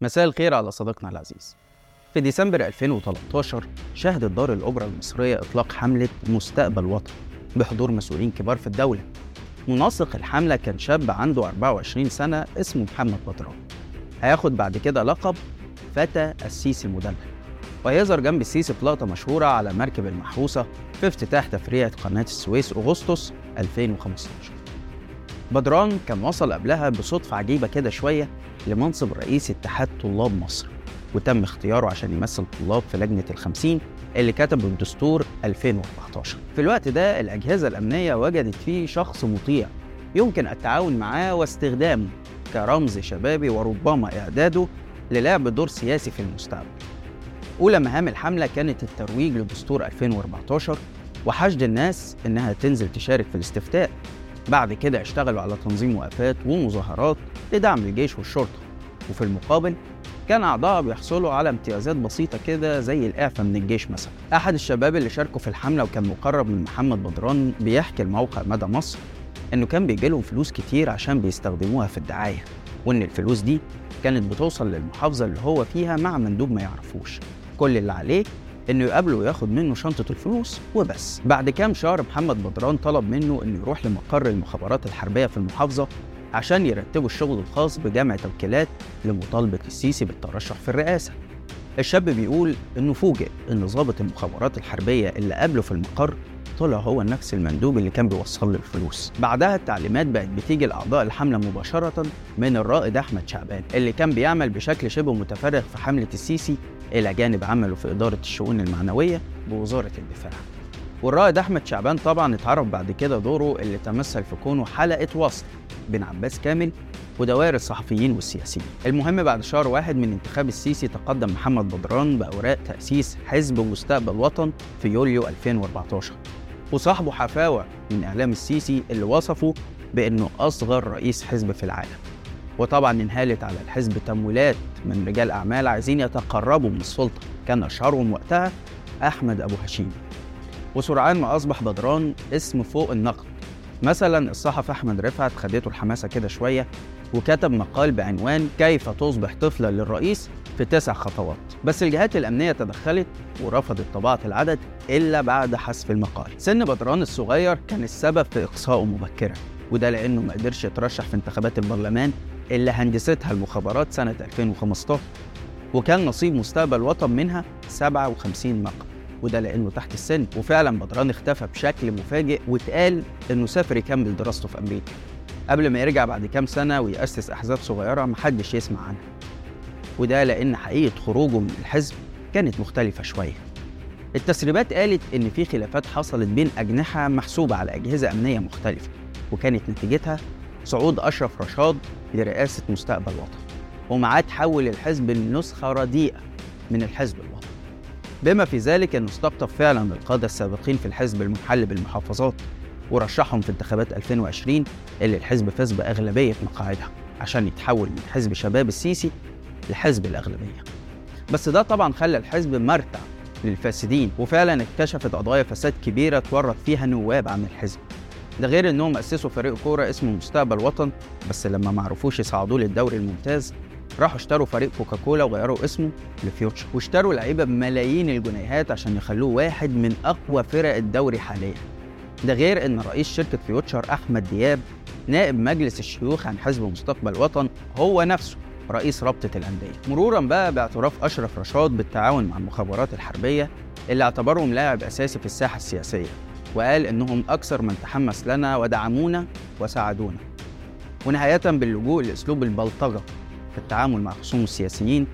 مساء الخير على صديقنا العزيز. في ديسمبر 2013 شهدت دار الأوبرا المصرية إطلاق حملة مستقبل وطن بحضور مسؤولين كبار في الدولة. منسق الحملة كان شاب عنده 24 سنة اسمه محمد بدران هياخد بعد كده لقب فتى السيسي المدلل وهيظهر جنب السيسي في لقطة مشهورة على مركب المحروسة في افتتاح تفريعة قناة السويس أغسطس 2015 بدران كان وصل قبلها بصدفة عجيبة كده شوية لمنصب رئيس اتحاد طلاب مصر وتم اختياره عشان يمثل طلاب في لجنة الخمسين اللي كتبوا الدستور 2014 في الوقت ده الأجهزة الأمنية وجدت فيه شخص مطيع يمكن التعاون معاه واستخدامه كرمز شبابي وربما إعداده للعب دور سياسي في المستقبل. أولى مهام الحملة كانت الترويج لدستور 2014 وحشد الناس إنها تنزل تشارك في الاستفتاء. بعد كده اشتغلوا على تنظيم وقفات ومظاهرات لدعم الجيش والشرطة. وفي المقابل كان أعضاء بيحصلوا على امتيازات بسيطة كده زي الإعفاء من الجيش مثلا. أحد الشباب اللي شاركوا في الحملة وكان مقرب من محمد بدران بيحكي لموقع مدى مصر إنه كان بيجي لهم فلوس كتير عشان بيستخدموها في الدعاية وإن الفلوس دي كانت بتوصل للمحافظة اللي هو فيها مع مندوب ما يعرفوش. كل اللي عليه إنه يقابله وياخد منه شنطة الفلوس وبس. بعد كام شهر محمد بدران طلب منه إنه يروح لمقر المخابرات الحربية في المحافظة عشان يرتبوا الشغل الخاص بجمع توكيلات لمطالبة السيسي بالترشح في الرئاسة. الشاب بيقول إنه فوجئ إن ضابط المخابرات الحربية اللي قابله في المقر طلع هو نفس المندوب اللي كان بيوصل له الفلوس. بعدها التعليمات بقت بتيجي لأعضاء الحملة مباشرة من الرائد أحمد شعبان اللي كان بيعمل بشكل شبه متفرغ في حملة السيسي إلى جانب عمله في إدارة الشؤون المعنوية بوزارة الدفاع. والرائد أحمد شعبان طبعا اتعرف بعد كده دوره اللي تمثل في كونه حلقة وصل بين عباس كامل ودوائر الصحفيين والسياسيين. المهم بعد شهر واحد من انتخاب السيسي تقدم محمد بدران بأوراق تأسيس حزب مستقبل وطن في يوليو 2014 وصاحبه حفاوة من إعلام السيسي اللي وصفه بأنه أصغر رئيس حزب في العالم. وطبعا انهالت على الحزب تمويلات من رجال أعمال عايزين يتقربوا من السلطة. كان أشهرهم وقتها أحمد أبو هشيم. وسرعان ما أصبح بدران اسم فوق النقد. مثلا الصحفي أحمد رفعت خدته الحماسة كده شوية وكتب مقال بعنوان كيف تصبح طفلا للرئيس في تسع خطوات. بس الجهات الأمنية تدخلت ورفضت طباعة العدد إلا بعد حذف المقال. سن بدران الصغير كان السبب في إقصائه مبكرا. وده لأنه ما قدرش يترشح في انتخابات البرلمان اللي هندستها المخابرات سنة 2015 وكان نصيب مستقبل وطن منها 57 مقام وده لأنه تحت السن وفعلا بدران اختفى بشكل مفاجئ واتقال إنه سافر يكمل دراسته في أمريكا. قبل ما يرجع بعد كام سنة ويأسس أحزاب صغيرة محدش يسمع عنها. وده لأن حقيقة خروجه من الحزب كانت مختلفة شوية. التسريبات قالت إن في خلافات حصلت بين أجنحة محسوبة على أجهزة أمنية مختلفة وكانت نتيجتها صعود أشرف رشاد لرئاسة مستقبل وطن ومعاه تحول الحزب لنسخة رديئة من الحزب الوطني بما في ذلك انه استقطب فعلا القادة السابقين في الحزب المحل بالمحافظات ورشحهم في انتخابات 2020 اللي الحزب فاز بأغلبية مقاعدها عشان يتحول من حزب شباب السيسي لحزب الأغلبية. بس ده طبعا خلى الحزب مرتع للفاسدين وفعلا اكتشفت قضايا فساد كبيرة تورط فيها نواب عن الحزب. ده غير إنهم أسسوا فريق كورة اسمه مستقبل وطن بس لما ما عرفوش يصعدوه للدوري الممتاز راحوا اشتروا فريق كوكاكولا وغيروا اسمه لفيوتشر واشتروا لعيبة بملايين الجنيهات عشان يخلوه واحد من أقوى فرق الدوري حاليا. ده غير إن رئيس شركة فيوتشر أحمد دياب نائب مجلس الشيوخ عن حزب مستقبل وطن هو نفسه رئيس رابطة الأندية. مرورا بقى باعتراف أشرف رشاد بالتعاون مع المخابرات الحربية اللي اعتبرهم لاعب أساسي في الساحة السياسية. وقال إنهم أكثر من تحمس لنا ودعمونا وساعدونا. ونهاية باللجوء لأسلوب البلطجة في التعامل مع خصوم السياسيين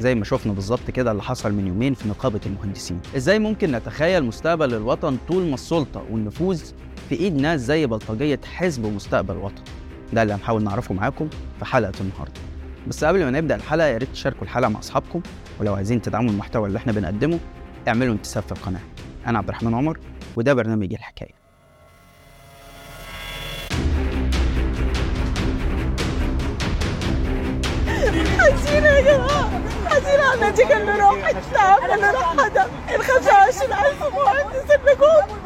زي ما شفنا بالظبط كده اللي حصل من يومين في نقابة المهندسين. إزاي ممكن نتخيل مستقبل الوطن طول ما السلطة والنفوذ في إيد ناس زي بلطجية حزب مستقبل وطن ده اللي هنحاول نعرفه معاكم في حلقة النهاردة. بس قبل ما نبدأ الحلقة يا ريت تشاركوا الحلقة مع أصحابكم ولو عايزين تدعموا المحتوى اللي إحنا بنقدمه اعملوا انتساب في القناة. أنا عبد الرحمن عمر وده برنامج الحكاية. حزينة يا حزينة. على النتيجة اللي راحت التعب اللي راح هدف ال 25000 مهندس اللي جم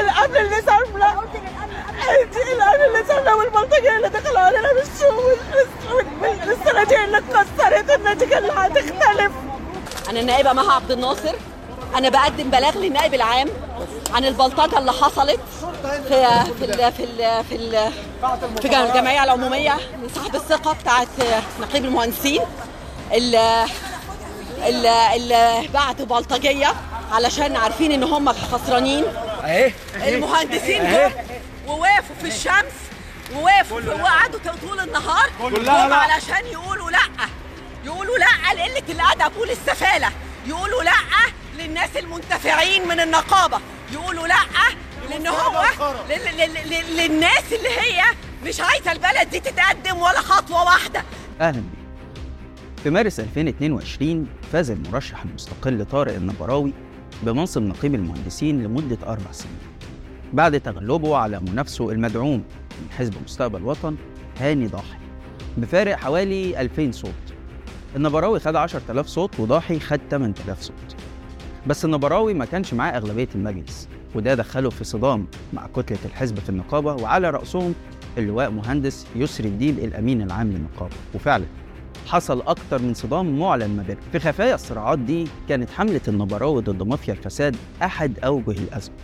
الأمن اللي سابنا الأمن. اللي سابنا والبلطجية اللي دخلوا علينا السنة النتيجه اللي اتكسرت النتيجه اللي هتختلف أنا النائبه مها عبد الناصر. أنا بقدم بلاغ للنائب العام عن البلطجة اللي حصلت في في ال في ال في ال في الجمعية العمومية لصاحب الثقة بتاعه نقيب المهندسين اللي اللي بعتوا بلطجية علشان عارفين إن هم خسرانين. أهي. المهندسين جم ووقفوا في الشمس ووقفوا وقعدوا طول النهار. جم. علشان يقولوا لأ. يقولوا لأ لقلة الادب وللسفاله يقولوا لأ للناس المنتفعين من النقابة. يقولوا لأ لأن هو لل- لل- لل- للناس اللي هي مش عايزة البلد دي تتقدم ولا خطوة واحدة. أهلا بيكم. في مارس 2022 فاز المرشح المستقل طارق النبراوي بمنصب نقيب المهندسين لمدة أربع سنين. بعد تغلبه على منافسه المدعوم من حزب مستقبل وطن هاني ضاحي. بفارق حوالي 2000 صوت. النبراوي خد 10000 صوت وضاحي خد 8000 صوت. بس النبراوي ما كانش معاه أغلبية المجلس وده دخله في صدام مع كتلة الحزب في النقابة وعلى رأسهم اللواء مهندس يسري الديب الأمين العام للنقابة. وفعلا حصل أكتر من صدام معلن ما بينهم في خفايا الصراعات دي كانت حملة النبراوي ضد مافيا الفساد أحد أوجه الأزمة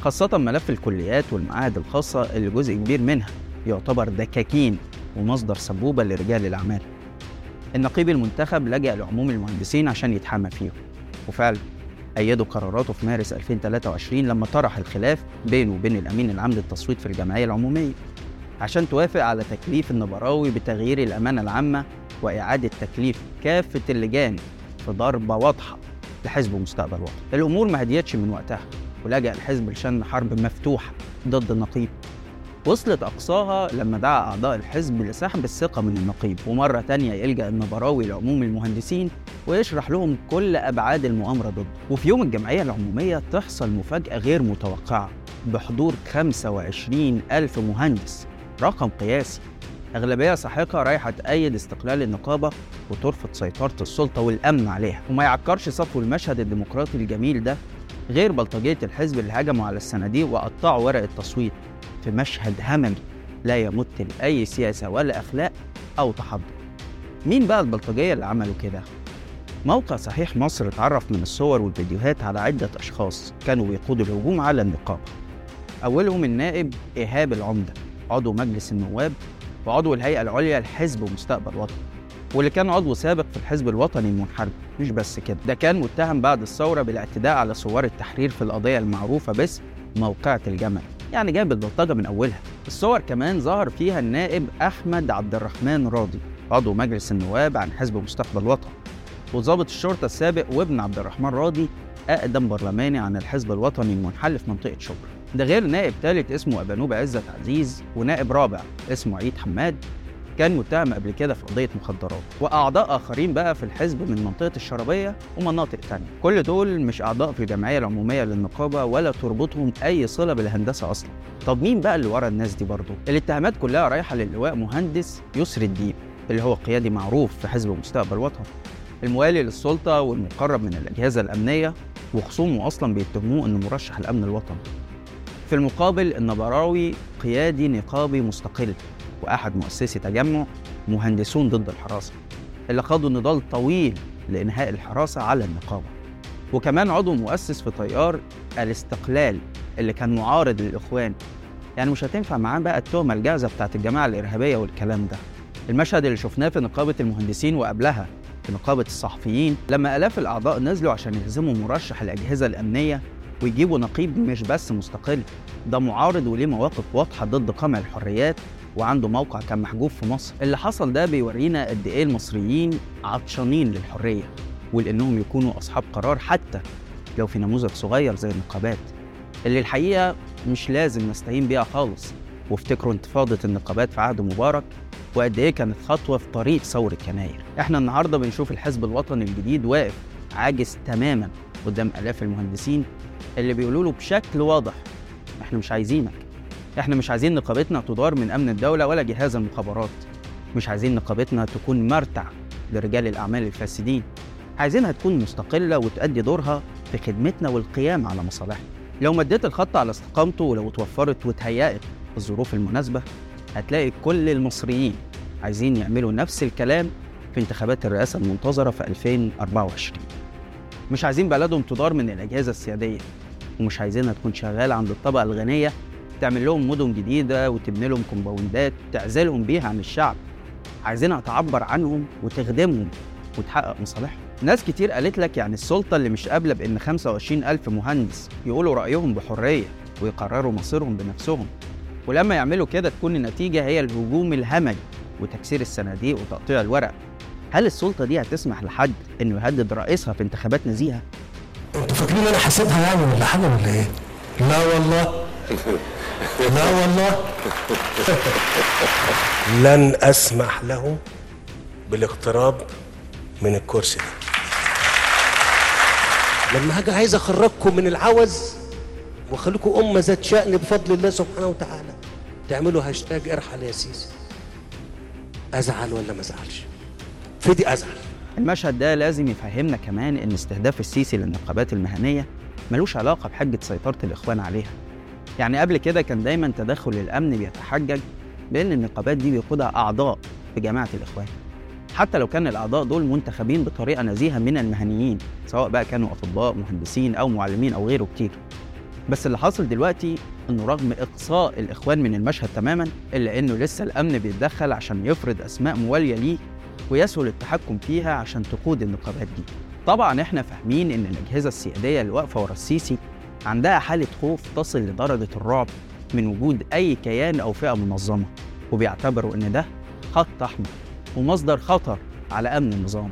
خاصة ملف الكليات والمعاهد الخاصة اللي جزء كبير منها يعتبر دكاكين ومصدر سبوبة لرجال الأعمال. النقيب المنتخب لجأ لعموم المهندسين عشان يتحامى فيهم. وفعلا أيدوا قراراته في مارس 2023 لما طرح الخلاف بينه وبين الأمين العام للتصويت في الجمعية العمومية عشان توافق على تكليف النبراوي بتغيير الأمانة العامة وإعادة تكليف كافة اللجان في ضربة واضحة لحزب مستقبل وطن الأمور ما هديتش من وقتها ولجأ الحزب لشن حرب مفتوحة ضد النقيب وصلت أقصاها لما دعا أعضاء الحزب لسحب الثقة من النقيب. ومرة تانية يلجأ النبراوي لعموم المهندسين ويشرح لهم كل أبعاد المؤامرة ضده. وفي يوم الجمعية العمومية تحصل مفاجأة غير متوقعة. بحضور 25 ألف مهندس. رقم قياسي. أغلبية ساحقة رايحة تأيد استقلال النقابة وترفض سيطرة السلطة والأمن عليها. وما يعكرش صفو المشهد الديمقراطي الجميل ده غير بلطجية الحزب اللي هجموا على الصناديق وقطعوا ورق التصويت. في مشهد هممي لا يمت لأي سياسة ولا أخلاق أو تحضر. مين بقى البلطجية اللي عملوا كده؟ موقع صحيح مصر اتعرف من الصور والفيديوهات على عدة أشخاص كانوا بيقودوا الهجوم على النقابة. أولهم النائب إيهاب العمدة عضو مجلس النواب وعضو الهيئة العليا لحزب مستقبل وطن واللي كان عضو سابق في الحزب الوطني المنحرف. مش بس كده ده كان متهم بعد الثورة بالاعتداء على ثوار التحرير في القضية المعروفة باسم موقعة الجمل. يعني جاب البلطجة من أولها. الصور كمان ظهر فيها النائب أحمد عبد الرحمن راضي عضو مجلس النواب عن حزب مستقبل وطن وضابط الشرطة السابق وابن عبد الرحمن راضي أقدم برلماني عن الحزب الوطني المنحل في منطقة شبرا. ده غير نائب ثالث اسمه أبانوب عزت عزيز ونائب رابع اسمه عيد حماد. كان متهم قبل كده في قضية مخدرات وأعضاء آخرين بقى في الحزب من منطقة الشرابية ومناطق تانية. كل دول مش أعضاء في الجمعية العمومية للنقابة ولا تربطهم أي صلة بالهندسة أصلا. طب مين بقى اللي ورا الناس دي برضه؟ الاتهامات كلها رايحة للواء مهندس يسري الدين اللي هو قيادي معروف في حزب مستقبل وطن الموالي للسلطة والمقرب من الأجهزة الأمنية وخصومه أصلا بيتهموه إنه مرشح الأمن الوطني. في المقابل النبراوي قيادي نقابي مستقل. وأحد مؤسسي تجمع مهندسون ضد الحراسة اللي خاضوا نضال طويل لإنهاء الحراسة على النقابة. وكمان عضو مؤسس في تيار الاستقلال اللي كان معارض للإخوان. يعني مش هتنفع معاه بقى التهمة الجاهزة بتاعت الجماعة الإرهابية والكلام ده. المشهد اللي شفناه في نقابة المهندسين وقبلها في نقابة الصحفيين لما آلاف الأعضاء نزلوا عشان يهزموا مرشح الأجهزة الأمنية ويجيبوا نقيب مش بس مستقل ده معارض وليه مواقف واضحة ضد قمع الحريات وعنده موقع كان محجوب في مصر. اللي حصل ده بيورينا قد إيه المصريين عطشانين للحرية ولأنهم يكونوا أصحاب قرار حتى لو في نموذج صغير زي النقابات. اللي الحقيقة مش لازم نستهين بيها خالص. وافتكروا انتفاضة النقابات في عهد مبارك وقد إيه كانت خطوة في طريق ثورة يناير. إحنا النهارده بنشوف الحزب الوطني الجديد واقف عاجز تماما قدام آلاف المهندسين اللي بيقولوا له بشكل واضح إحنا مش عايزينك. إحنا مش عايزين نقابتنا تدار من أمن الدولة ولا جهاز المخابرات. مش عايزين نقابتنا تكون مرتع لرجال الأعمال الفاسدين. عايزينها تكون مستقلة وتؤدي دورها في خدمتنا والقيام على مصالحنا. لو مديت الخط على استقامته ولو توفرت وتهيأت الظروف المناسبة هتلاقي كل المصريين عايزين يعملوا نفس الكلام في انتخابات الرئاسة المنتظرة في 2024 مش عايزين بلدهم تدار من الأجهزة السيادية ومش عايزينها تكون شغالة عند الطبقة الغنية تعمل لهم مدن جديدة وتبني لهم كومباوندات تعزلهم بيها عن الشعب. عايزينها تعبر عنهم وتخدمهم وتحقق مصالحهم. ناس كتير قالت لك يعني السلطة اللي مش قابلة بإن 25 ألف مهندس يقولوا رأيهم بحرية ويقرروا مصيرهم بنفسهم. ولما يعملوا كده تكون النتيجة هي الهجوم الهمجي وتكسير الصناديق وتقطيع الورق. هل السلطة دي هتسمح لحد إنه يهدد رئيسها في انتخابات نزيهة؟ أنتوا فاكرين أنا حاسبها يعني ولا حاجة ولا إيه؟ لا والله. لا والله. لن أسمح لهم بالاقتراب من الكرسي ده. لما هاجي عايز أخرجكم من العوز وأخليكم أمة ذات شأن بفضل الله سبحانه وتعالى تعملوا هاشتاج ارحل يا سيسي. أزعل ولا ما أزعلش؟ في دي أزعل. المشهد ده لازم يفهمنا كمان إن استهداف السيسي للنقابات المهنية ملوش علاقة بحجة سيطرة الإخوان عليها. يعني قبل كده كان دايما تدخل الأمن بيتحجج بأن النقابات دي بيقودها أعضاء في جماعة الإخوان حتى لو كان الأعضاء دول منتخبين بطريقة نزيهة من المهنيين سواء بقى كانوا أطباء مهندسين أو معلمين أو غيره كتير بس اللي حاصل دلوقتي إنه رغم إقصاء الإخوان من المشهد تماما إلا إنه لسه الأمن بيتدخل عشان يفرض أسماء موالية ليه ويسهل التحكم فيها عشان تقود النقابات دي. طبعا إحنا فاهمين إن الأجهزة السيادية اللي واقفة ورا السيسي عندها حالة خوف تصل لدرجة الرعب من وجود أي كيان أو فئة منظمة وبيعتبروا إن ده خط أحمر ومصدر خطر على أمن النظام.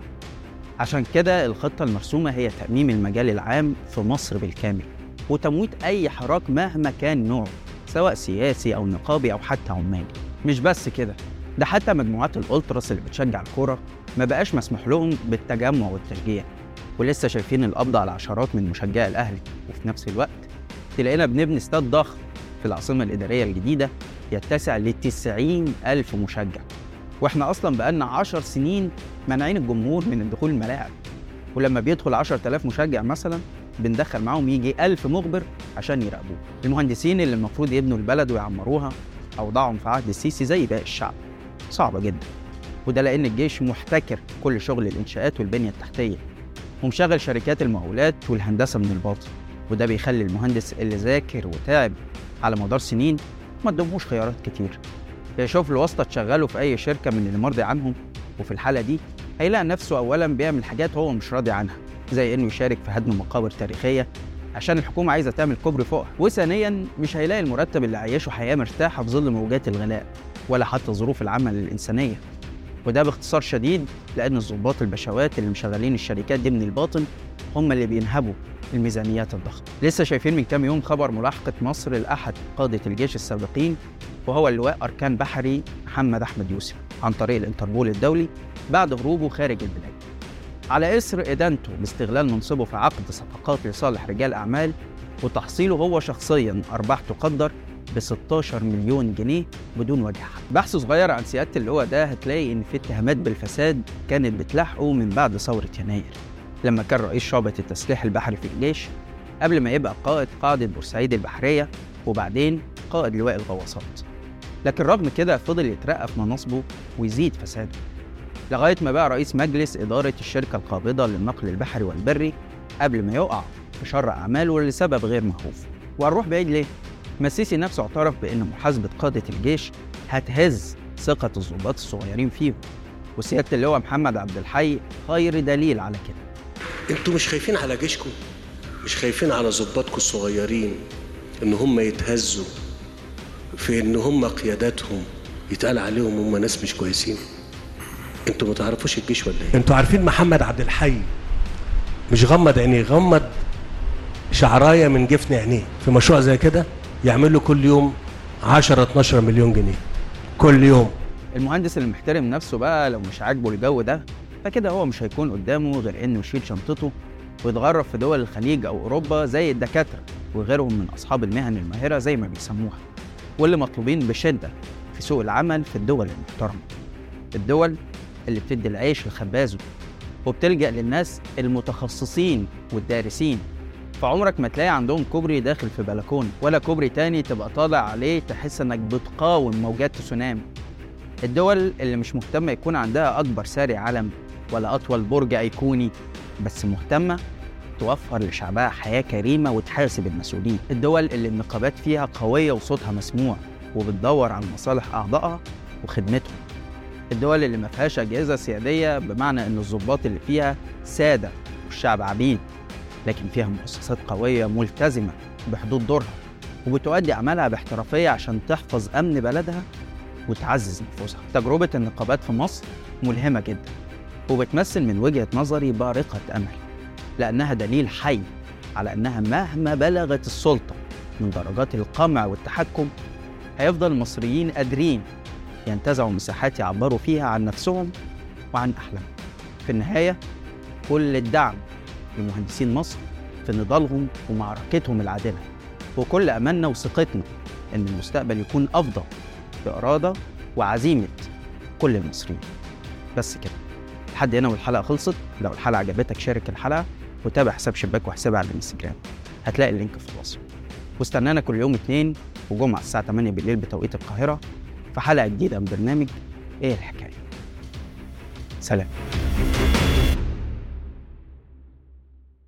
عشان كده الخطة المرسومة هي تأميم المجال العام في مصر بالكامل وتمويت أي حراك مهما كان نوعه سواء سياسي أو نقابي أو حتى عمالي. مش بس كده ده حتى مجموعات الألتراس اللي بتشجع الكورة ما بقاش مسموح لهم بالتجمع والتشجيع ولسه شايفين القبض على عشرات من مشجعي الأهلي. وفي نفس الوقت تلاقينا بنبني استاد ضخم في العاصمة الإدارية الجديدة يتسع ل 90 ألف مشجع. وإحنا أصلا بقالنا 10 سنين مانعين الجمهور من الدخول الملاعب. ولما بيدخل 10000 مشجع مثلا بندخل معاهم يجي 1000 مخبر عشان يراقبوه. المهندسين اللي المفروض يبنوا البلد ويعمروها أوضاعهم في عهد السيسي زي باقي الشعب. صعبة جدا. وده لأن الجيش محتكر كل شغل الإنشاءات والبنية التحتية. ومشغل شركات المقاولات والهندسة من الباطن. وده بيخلي المهندس اللي ذاكر وتعب على مدار سنين ما قدموش خيارات كتير. يشوف له واسطة تشغله في أي شركة من اللي مرضي عنهم وفي الحالة دي هيلاقي نفسه أولا بيعمل حاجات هو مش راضي عنها زي إنه يشارك في هدم مقابر تاريخية عشان الحكومة عايزة تعمل كوبري فوقها وثانيا مش هيلاقي المرتب اللي عيشه حياة مرتاحة في ظل موجات الغلاء ولا حتى ظروف العمل الإنسانية. وده باختصار شديد لأن الضباط البشوات اللي مشغلين الشركات دي من الباطن هم اللي بينهبوا الميزانيات الضخمة. لسه شايفين من كام يوم خبر ملاحقة مصر لأحد قادة الجيش السابقين وهو اللواء أركان بحري محمد أحمد يوسف عن طريق الانتربول الدولي بعد هروبه خارج البلاد. على إثر إدانته باستغلال منصبه في عقد صفقات لصالح رجال أعمال وتحصيله هو شخصيا أرباح تقدر ب 16 مليون جنيه بدون وجه حق. بحث صغير عن سيادة اللواء ده هتلاقي إن في اتهامات بالفساد كانت بتلاحقه من بعد ثورة يناير لما كان رئيس شعبة التسليح البحري في الجيش قبل ما يبقى قائد قاعدة بورسعيد البحرية وبعدين قائد لواء الغواصات. لكن رغم كده فضل يترقى في مناصبه ويزيد فساده لغاية ما بقى رئيس مجلس إدارة الشركة القابضة للنقل البحري والبري قبل ما يقع في شر أعماله لسبب غير معروف. وهنروح بعيد ليه؟ ما السيسي نفسه اعترف بأن محاسبة قادة الجيش هتهز ثقة الضباط الصغيرين فيهم وسيادة اللواء محمد عبد الحي خير دليل على كده. أنتوا مش خايفين على جيشكم؟ مش خايفين على ضباطكم الصغيرين إن هم يتهزوا في إن هم قياداتهم يتقال عليهم هم ناس مش كويسين؟ أنتوا ما تعرفوش الجيش ولا إيه؟ أنتوا عارفين محمد عبد الحي مش غمض عينيه غمض شعراية من جفن عينيه في مشروع زي كده؟ يعمل له كل يوم 10 12 مليون جنيه. كل يوم. المهندس اللي محترم نفسه بقى لو مش عاجبه الجو ده فكده هو مش هيكون قدامه غير انه يشيل شنطته ويتغرب في دول الخليج أو أوروبا زي الدكاترة وغيرهم من أصحاب المهن الماهرة زي ما بيسموها واللي مطلوبين بشدة في سوق العمل في الدول المحترمة. الدول اللي بتدي العيش لخبازه وبتلجأ للناس المتخصصين والدارسين فعمرك ما تلاقي عندهم كوبري داخل في بلكونة ولا كوبري تاني تبقى طالع عليه تحس إنك بتقاوم موجات تسونامي. الدول اللي مش مهتمة يكون عندها أكبر ساري علم ولا أطول برج أيقوني بس مهتمة توفر لشعبها حياة كريمة وتحاسب المسؤولين. الدول اللي النقابات فيها قوية وصوتها مسموع وبتدور على مصالح أعضائها وخدمتهم. الدول اللي ما فيهاش أجهزة سيادية بمعنى إن الضباط اللي فيها سادة والشعب عبيد. لكن فيها مؤسسات قوية ملتزمة بحدود دورها وبتؤدي أعمالها باحترافية عشان تحفظ أمن بلدها وتعزز نفوذها تجربة النقابات في مصر ملهمة جدا وبتمثل من وجهة نظري بارقة أمل لأنها دليل حي على أنها مهما بلغت السلطة من درجات القمع والتحكم هيفضل المصريين قادرين ينتزعوا مساحات يعبروا فيها عن نفسهم وعن أحلامهم. في النهاية كل الدعم لمهندسين مصر في نضالهم ومعركتهم العادلة. وكل أملنا وثقتنا إن المستقبل يكون أفضل بإرادة وعزيمة كل المصريين. بس كده. لحد هنا والحلقة خلصت. لو الحلقة عجبتك شارك الحلقة وتابع حساب شباك وحسابي على الانستجرام. هتلاقي اللينك في الوصف. واستنانا كل يوم اثنين وجمعة الساعة 8 بالليل بتوقيت القاهرة في حلقة جديدة من برنامج إيه الحكاية. سلام.